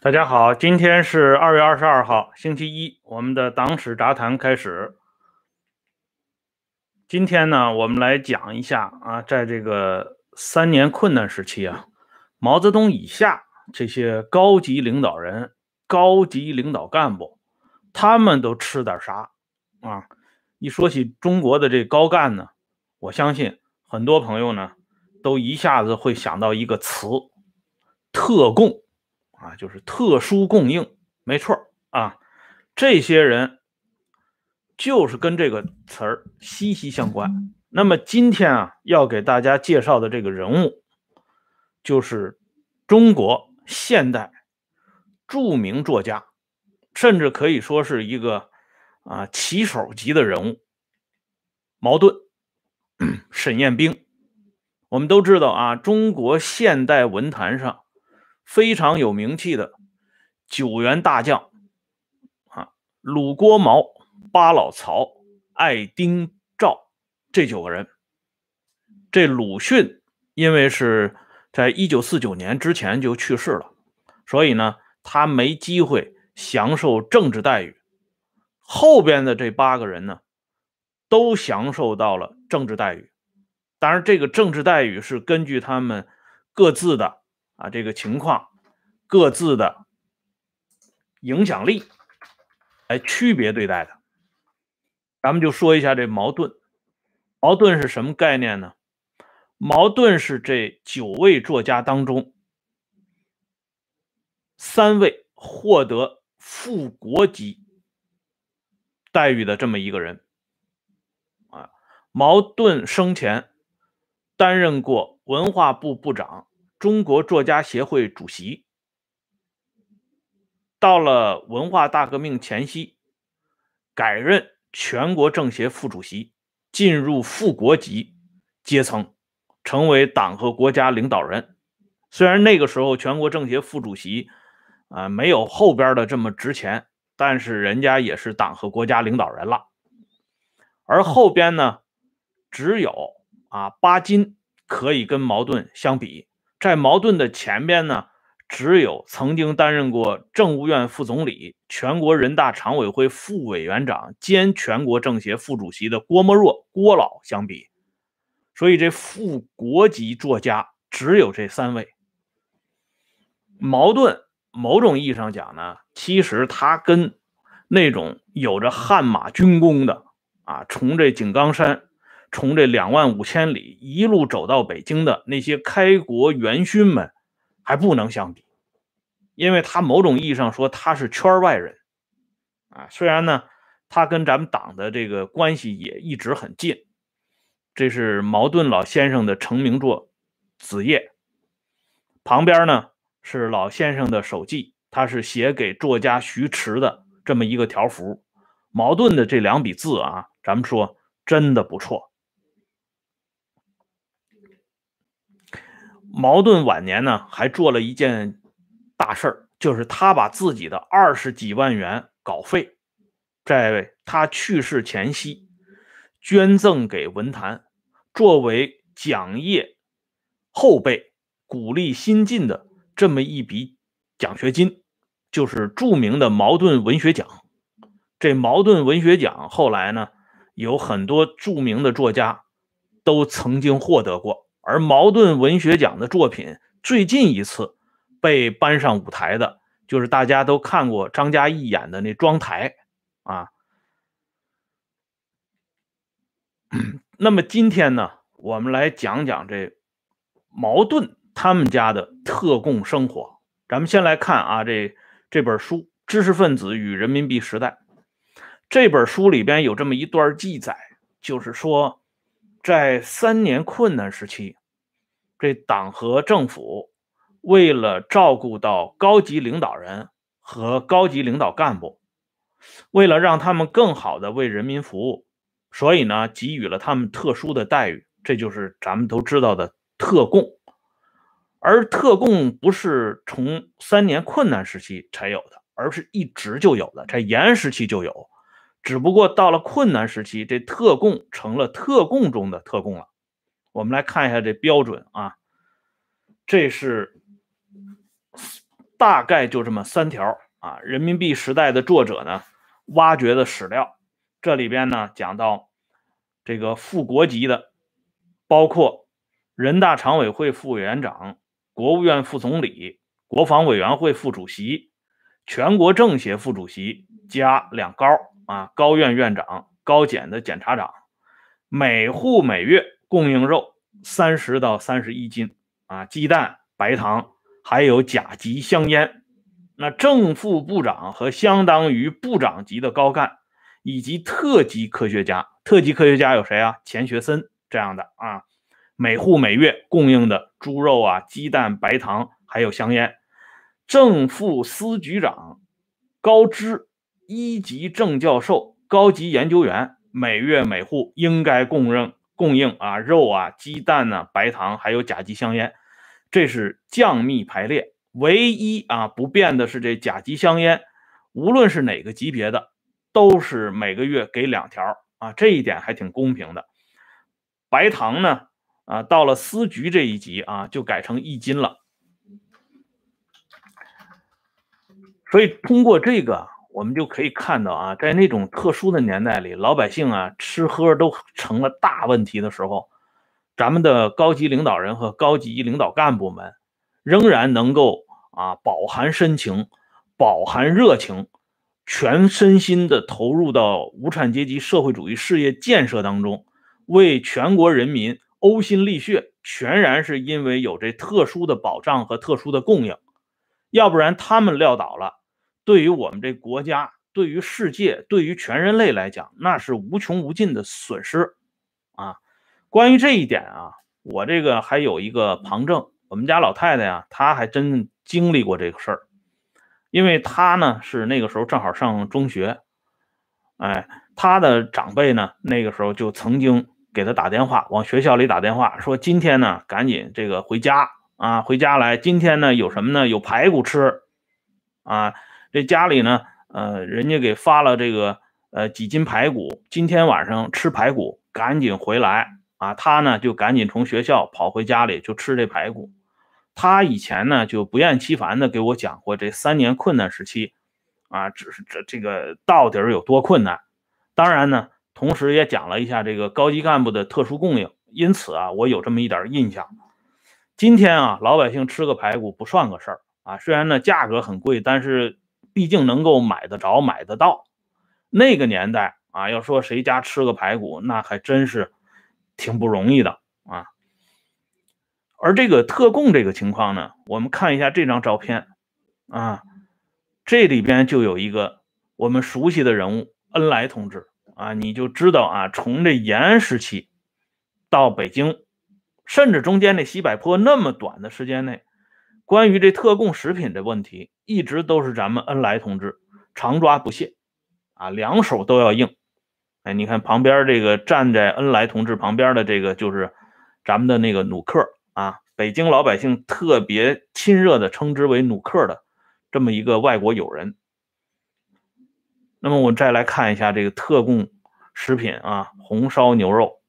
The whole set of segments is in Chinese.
大家好，今天是二月二十二号，星期一，我们的党史杂谈开始。今天呢，我们来讲一下啊，在这个三年困难时期啊，毛泽东以下这些高级领导人、高级领导干部，他们都吃点啥啊？一说起中国的这高干呢，我相信很多朋友呢，都一下子会想到一个词——特供。啊，就是特殊供应，没错啊，这些人就是跟这个词儿息息相关。那么今天啊，要给大家介绍的这个人物，就是中国现代著名作家，甚至可以说是一个啊棋手级的人物——茅盾、沈雁冰。我们都知道啊，中国现代文坛上。非常有名气的九员大将啊，鲁、郭、毛、巴、老、曹、艾、丁、赵这九个人。这鲁迅因为是在一九四九年之前就去世了，所以呢，他没机会享受政治待遇。后边的这八个人呢，都享受到了政治待遇。当然，这个政治待遇是根据他们各自的。啊，这个情况，各自的影响力来区别对待的。咱们就说一下这矛盾。矛盾是什么概念呢？矛盾是这九位作家当中三位获得副国级待遇的这么一个人。茅，盾生前担任过文化部部长。中国作家协会主席，到了文化大革命前夕，改任全国政协副主席，进入副国级阶层，成为党和国家领导人。虽然那个时候全国政协副主席啊没有后边的这么值钱，但是人家也是党和国家领导人了。而后边呢，只有啊巴金可以跟茅盾相比。在茅盾的前边呢，只有曾经担任过政务院副总理、全国人大常委会副委员长兼全国政协副主席的郭沫若郭老相比，所以这副国级作家只有这三位。矛盾某种意义上讲呢，其实他跟那种有着汗马军功的啊，从这井冈山。从这两万五千里一路走到北京的那些开国元勋们，还不能相比，因为他某种意义上说他是圈外人，啊，虽然呢，他跟咱们党的这个关系也一直很近。这是茅盾老先生的成名作《子夜》，旁边呢是老先生的手记，他是写给作家徐迟的这么一个条幅。茅盾的这两笔字啊，咱们说真的不错。茅盾晚年呢，还做了一件大事儿，就是他把自己的二十几万元稿费，在他去世前夕捐赠给文坛，作为奖业后辈鼓励新进的这么一笔奖学金，就是著名的茅盾文学奖。这茅盾文学奖后来呢，有很多著名的作家都曾经获得过。而茅盾文学奖的作品最近一次被搬上舞台的，就是大家都看过张嘉译演的那《妆台》啊。那么今天呢，我们来讲讲这茅盾他们家的特供生活。咱们先来看啊，这这本书《知识分子与人民币时代》这本书里边有这么一段记载，就是说。在三年困难时期，这党和政府为了照顾到高级领导人和高级领导干部，为了让他们更好的为人民服务，所以呢，给予了他们特殊的待遇，这就是咱们都知道的特供。而特供不是从三年困难时期才有的，而是一直就有的，在延安时期就有。只不过到了困难时期，这特供成了特供中的特供了，我们来看一下这标准啊，这是大概就这么三条啊。人民币时代的作者呢挖掘的史料，这里边呢讲到这个副国级的，包括人大常委会副委员长、国务院副总理、国防委员会副主席、全国政协副主席加两高啊，高院院长、高检的检察长，每户每月。供应肉三十到三十一斤啊，鸡蛋、白糖，还有甲级香烟。那正副部长和相当于部长级的高干，以及特级科学家，特级科学家有谁啊？钱学森这样的啊，每户每月供应的猪肉啊、鸡蛋、白糖，还有香烟。正副司局长、高知一级正教授、高级研究员，每月每户应该供应。供应啊，肉啊，鸡蛋呢，白糖，还有甲基香烟，这是降密排列。唯一啊不变的是这甲基香烟，无论是哪个级别的，都是每个月给两条啊，这一点还挺公平的。白糖呢，啊，到了司局这一级啊，就改成一斤了。所以通过这个。我们就可以看到啊，在那种特殊的年代里，老百姓啊吃喝都成了大问题的时候，咱们的高级领导人和高级领导干部们仍然能够啊饱含深情、饱含热情，全身心的投入到无产阶级社会主义事业建设当中，为全国人民呕心沥血，全然是因为有这特殊的保障和特殊的供应，要不然他们撂倒了。对于我们这国家，对于世界，对于全人类来讲，那是无穷无尽的损失啊！关于这一点啊，我这个还有一个旁证，我们家老太太呀，她还真经历过这个事儿，因为她呢是那个时候正好上中学，哎，她的长辈呢那个时候就曾经给她打电话，往学校里打电话说：“今天呢，赶紧这个回家啊，回家来，今天呢有什么呢？有排骨吃啊。”这家里呢，呃，人家给发了这个，呃，几斤排骨，今天晚上吃排骨，赶紧回来啊！他呢就赶紧从学校跑回家里就吃这排骨。他以前呢就不厌其烦的给我讲过这三年困难时期，啊，只是这这个到底有多困难。当然呢，同时也讲了一下这个高级干部的特殊供应。因此啊，我有这么一点印象。今天啊，老百姓吃个排骨不算个事儿啊，虽然呢价格很贵，但是。毕竟能够买得着、买得到，那个年代啊，要说谁家吃个排骨，那还真是挺不容易的啊。而这个特供这个情况呢，我们看一下这张照片啊，这里边就有一个我们熟悉的人物恩来同志啊，你就知道啊，从这延安时期到北京，甚至中间那西柏坡那么短的时间内。关于这特供食品的问题，一直都是咱们恩来同志常抓不懈，啊，两手都要硬。哎，你看旁边这个站在恩来同志旁边的这个，就是咱们的那个努克啊，北京老百姓特别亲热的称之为努克的这么一个外国友人。那么我再来看一下这个特供食品啊，红烧牛肉，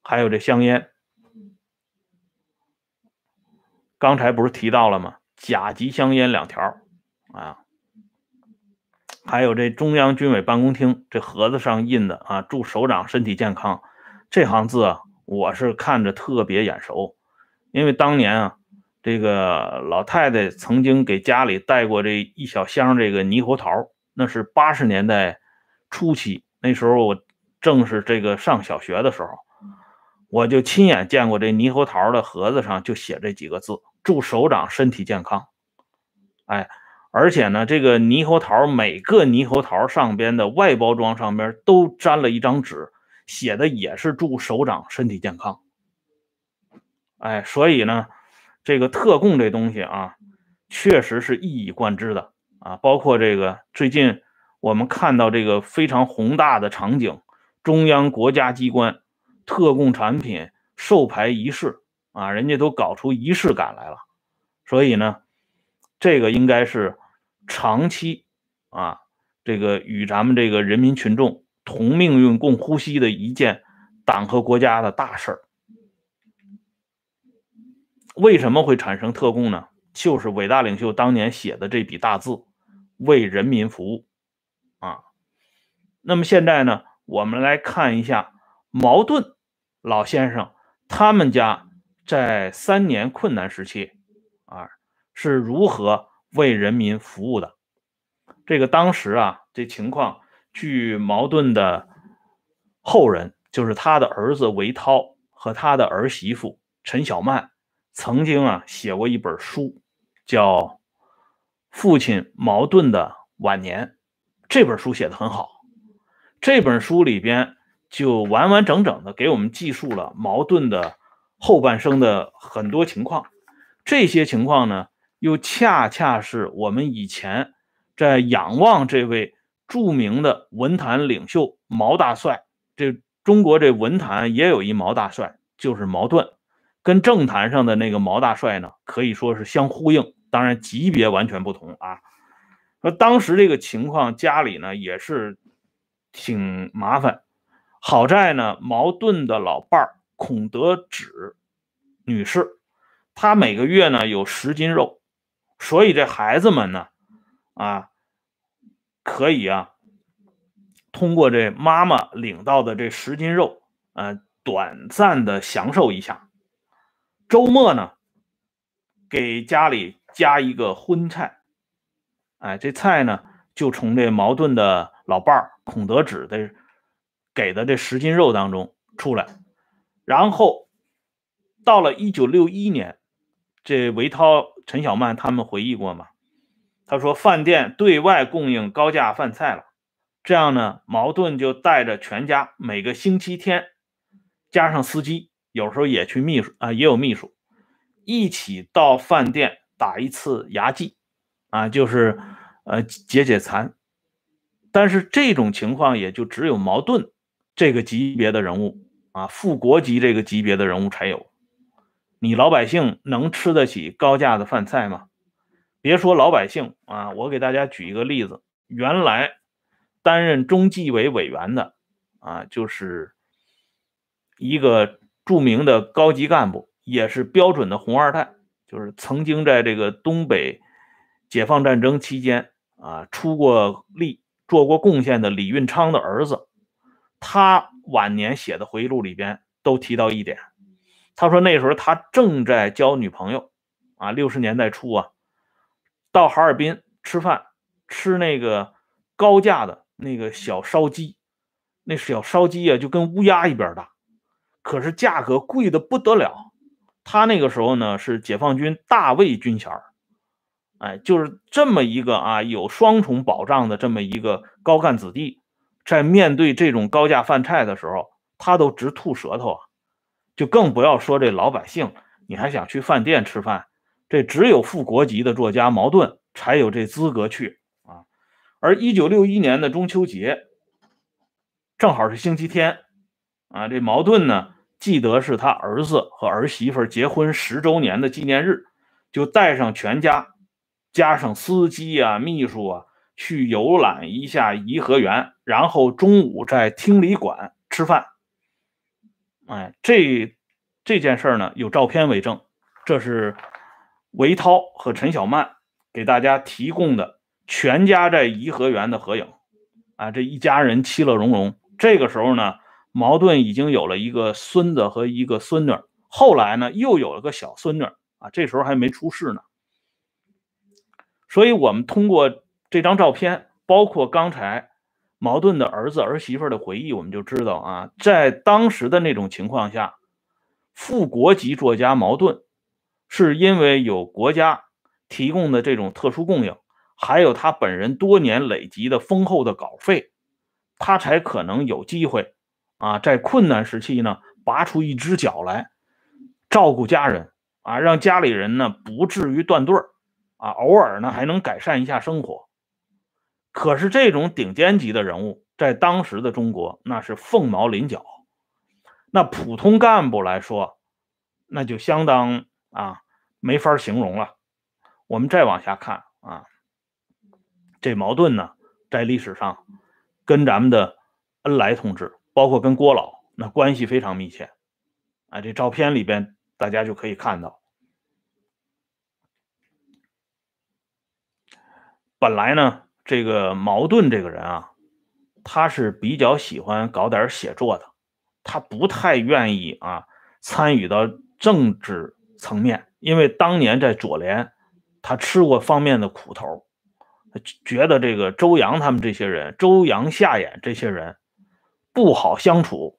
还有这香烟。刚才不是提到了吗？甲级香烟两条，啊，还有这中央军委办公厅这盒子上印的啊，祝首长身体健康，这行字啊，我是看着特别眼熟，因为当年啊，这个老太太曾经给家里带过这一小箱这个猕猴桃，那是八十年代初期，那时候我正是这个上小学的时候，我就亲眼见过这猕猴桃的盒子上就写这几个字。祝首长身体健康，哎，而且呢，这个猕猴桃每个猕猴桃上边的外包装上边都粘了一张纸，写的也是祝首长身体健康。哎，所以呢，这个特供这东西啊，确实是一以贯之的啊。包括这个最近我们看到这个非常宏大的场景，中央国家机关特供产品授牌仪式。啊，人家都搞出仪式感来了，所以呢，这个应该是长期啊，这个与咱们这个人民群众同命运共呼吸的一件党和国家的大事儿。为什么会产生特供呢？就是伟大领袖当年写的这笔大字“为人民服务”啊。那么现在呢，我们来看一下茅盾老先生他们家在三年困难时期啊是如何为人民服务的。这个当时啊，这情况，据茅盾的后人，就是他的儿子韦涛和他的儿媳妇陈小曼，曾经啊写过一本书，叫《父亲茅盾的晚年》。这本书写的很好，这本书里边就完完整整的给我们记述了茅盾的后半生的很多情况。这些情况呢，又恰恰是我们以前。在仰望这位著名的文坛领袖毛大帅，这中国这文坛也有一毛大帅，就是茅盾，跟政坛上的那个毛大帅呢，可以说是相呼应，当然级别完全不同啊。说当时这个情况，家里呢也是挺麻烦，好在呢，茅盾的老伴儿孔德芷女士，她每个月呢有十斤肉，所以这孩子们呢。啊，可以啊，通过这妈妈领到的这十斤肉，呃，短暂的享受一下。周末呢，给家里加一个荤菜，哎，这菜呢就从这矛盾的老伴儿孔德芷的给的这十斤肉当中出来。然后到了一九六一年，这韦涛、陈小曼他们回忆过嘛？他说：“饭店对外供应高价饭菜了，这样呢，矛盾就带着全家每个星期天，加上司机，有时候也去秘书啊，也有秘书，一起到饭店打一次牙祭，啊，就是呃解解馋。但是这种情况也就只有矛盾这个级别的人物啊，副国级这个级别的人物才有。你老百姓能吃得起高价的饭菜吗？”别说老百姓啊，我给大家举一个例子。原来担任中纪委委员的啊，就是一个著名的高级干部，也是标准的红二代，就是曾经在这个东北解放战争期间啊出过力、做过贡献的李运昌的儿子。他晚年写的回忆录里边都提到一点，他说那时候他正在交女朋友啊，六十年代初啊。到哈尔滨吃饭，吃那个高价的那个小烧鸡，那小烧鸡啊就跟乌鸦一边大，可是价格贵的不得了。他那个时候呢是解放军大卫军衔哎，就是这么一个啊有双重保障的这么一个高干子弟，在面对这种高价饭菜的时候，他都直吐舌头啊，就更不要说这老百姓，你还想去饭店吃饭？这只有副国级的作家茅盾才有这资格去啊，而一九六一年的中秋节正好是星期天啊，这茅盾呢记得是他儿子和儿媳妇结婚十周年的纪念日，就带上全家，加上司机啊、秘书啊，去游览一下颐和园，然后中午在厅里馆吃饭。哎，这这件事呢有照片为证，这是。韦涛和陈小曼给大家提供的全家在颐和园的合影，啊，这一家人其乐融融。这个时候呢，矛盾已经有了一个孙子和一个孙女，后来呢又有了个小孙女，啊，这时候还没出世呢。所以，我们通过这张照片，包括刚才茅盾的儿子儿媳妇的回忆，我们就知道啊，在当时的那种情况下，副国级作家茅盾。是因为有国家提供的这种特殊供应，还有他本人多年累积的丰厚的稿费，他才可能有机会啊，在困难时期呢，拔出一只脚来照顾家人啊，让家里人呢不至于断队儿啊，偶尔呢还能改善一下生活。可是这种顶尖级的人物，在当时的中国那是凤毛麟角，那普通干部来说，那就相当啊。没法形容了。我们再往下看啊，这矛盾呢，在历史上跟咱们的恩来同志，包括跟郭老那关系非常密切。啊，这照片里边大家就可以看到，本来呢，这个茅盾这个人啊，他是比较喜欢搞点写作的，他不太愿意啊参与到政治层面，因为当年在左联，他吃过方面的苦头。觉得这个周扬他们这些人，周扬、夏衍这些人不好相处，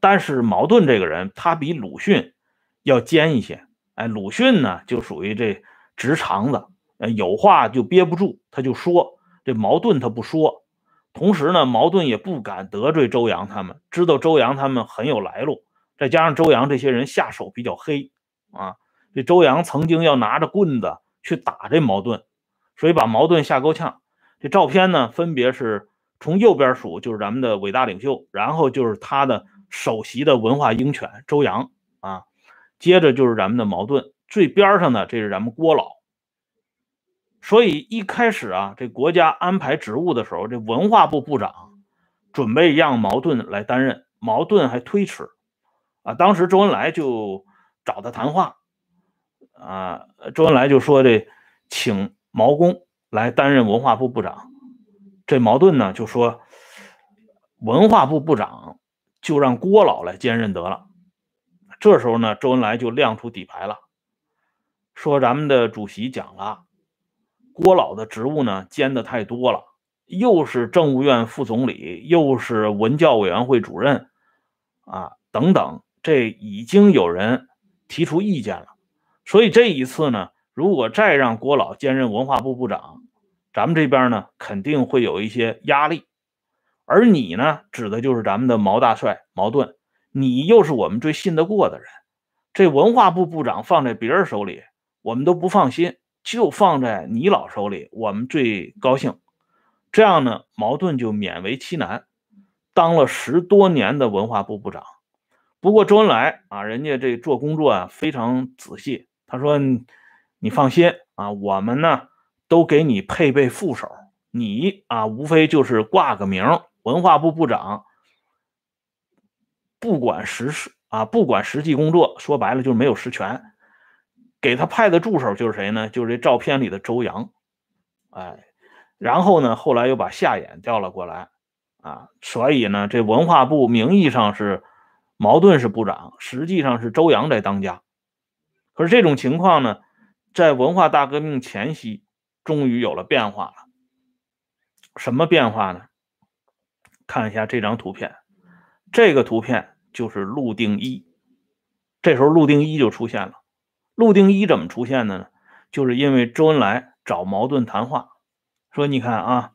但是茅盾这个人，他比鲁迅要尖一些。哎，鲁迅呢就属于这直肠子，呃有话就憋不住，他就说。这矛盾他不说，同时呢，矛盾也不敢得罪周扬他们，知道周扬他们很有来路，再加上周扬这些人下手比较黑啊，这周扬曾经要拿着棍子去打这矛盾。所以把矛盾吓够呛。这照片呢，分别是从右边数就是咱们的伟大领袖，然后就是他的首席的文化鹰犬周扬啊，接着就是咱们的矛盾，最边上呢这是咱们郭老。所以一开始啊，这国家安排职务的时候，这文化部部长准备让矛盾来担任，矛盾还推迟啊。当时周恩来就找他谈话啊，周恩来就说这请。毛公来担任文化部部长，这矛盾呢就说，文化部部长就让郭老来兼任得了。这时候呢，周恩来就亮出底牌了，说咱们的主席讲了，郭老的职务呢兼的太多了，又是政务院副总理，又是文教委员会主任，啊等等，这已经有人提出意见了。所以这一次呢。如果再让郭老兼任文化部部长，咱们这边呢肯定会有一些压力。而你呢，指的就是咱们的毛大帅毛盾，你又是我们最信得过的人。这文化部部长放在别人手里，我们都不放心，就放在你老手里，我们最高兴。这样呢，矛盾就勉为其难，当了十多年的文化部部长。不过周恩来啊，人家这做工作啊非常仔细，他说。你放心啊，我们呢都给你配备副手，你啊无非就是挂个名，文化部部长，不管实事啊，不管实际工作，说白了就是没有实权。给他派的助手就是谁呢？就是这照片里的周扬，哎，然后呢，后来又把夏衍调了过来啊，所以呢，这文化部名义上是矛盾是部长，实际上是周扬在当家。可是这种情况呢？在文化大革命前夕，终于有了变化了。什么变化呢？看一下这张图片，这个图片就是陆定一。这时候陆定一就出现了。陆定一怎么出现的呢？就是因为周恩来找矛盾谈话，说：“你看啊，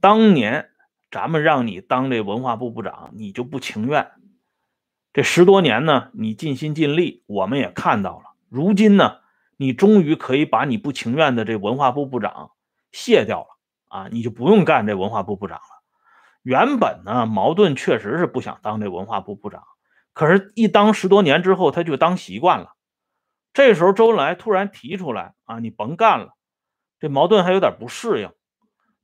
当年咱们让你当这文化部部长，你就不情愿。这十多年呢，你尽心尽力，我们也看到了。如今呢？”你终于可以把你不情愿的这文化部部长卸掉了啊！你就不用干这文化部部长了。原本呢，矛盾确实是不想当这文化部部长，可是，一当十多年之后，他就当习惯了。这时候，周恩来突然提出来啊，你甭干了。这矛盾还有点不适应。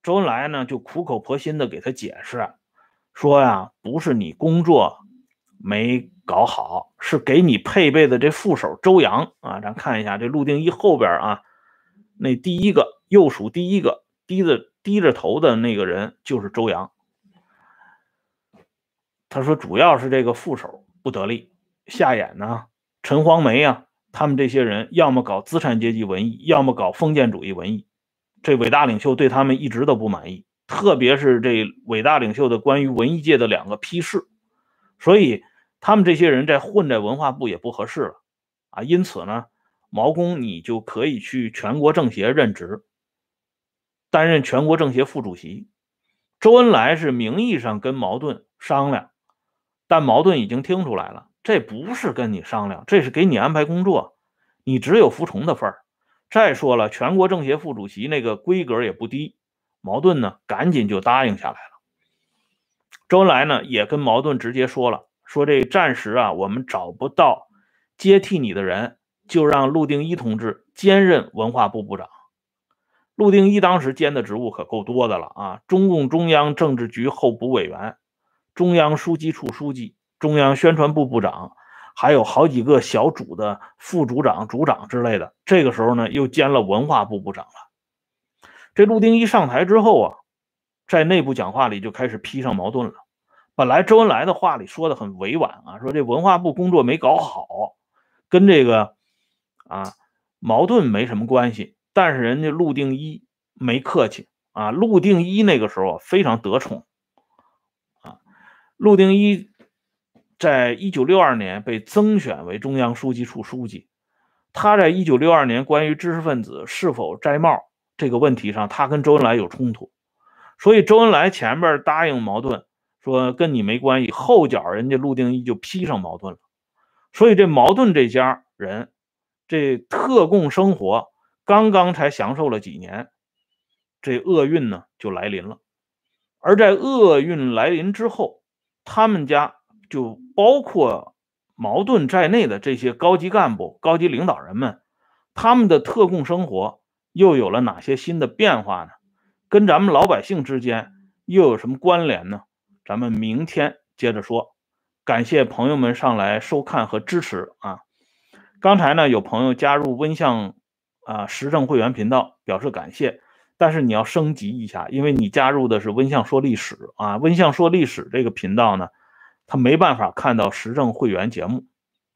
周恩来呢，就苦口婆心的给他解释，说呀，不是你工作没。搞好是给你配备的这副手周扬啊，咱看一下这陆定一后边啊，那第一个右数第一个低着低着头的那个人就是周扬。他说主要是这个副手不得力，夏衍呢、陈黄梅啊，他们这些人要么搞资产阶级文艺，要么搞封建主义文艺，这伟大领袖对他们一直都不满意，特别是这伟大领袖的关于文艺界的两个批示，所以。他们这些人在混在文化部也不合适了啊，因此呢，毛公你就可以去全国政协任职，担任全国政协副主席。周恩来是名义上跟矛盾商量，但矛盾已经听出来了，这不是跟你商量，这是给你安排工作，你只有服从的份儿。再说了，全国政协副主席那个规格也不低，矛盾呢赶紧就答应下来了。周恩来呢也跟矛盾直接说了。说这暂时啊，我们找不到接替你的人，就让陆定一同志兼任文化部部长。陆定一当时兼的职务可够多的了啊，中共中央政治局候补委员、中央书记处书记、中央宣传部部长，还有好几个小组的副组长、组长之类的。这个时候呢，又兼了文化部部长了。这陆定一上台之后啊，在内部讲话里就开始批上矛盾了。本来周恩来的话里说的很委婉啊，说这文化部工作没搞好，跟这个啊矛盾没什么关系。但是人家陆定一没客气啊，陆定一那个时候非常得宠啊。陆定一在一九六二年被增选为中央书记处书记，他在一九六二年关于知识分子是否摘帽这个问题上，他跟周恩来有冲突，所以周恩来前边答应矛盾。说跟你没关系，后脚人家陆定一就批上矛盾了，所以这矛盾这家人，这特供生活刚刚才享受了几年，这厄运呢就来临了。而在厄运来临之后，他们家就包括矛盾在内的这些高级干部、高级领导人们，他们的特供生活又有了哪些新的变化呢？跟咱们老百姓之间又有什么关联呢？咱们明天接着说，感谢朋友们上来收看和支持啊！刚才呢有朋友加入温相啊时政会员频道，表示感谢，但是你要升级一下，因为你加入的是温相说历史啊，温相说历史这个频道呢，他没办法看到时政会员节目，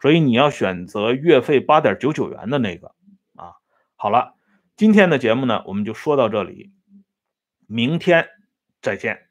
所以你要选择月费八点九九元的那个啊。好了，今天的节目呢我们就说到这里，明天再见。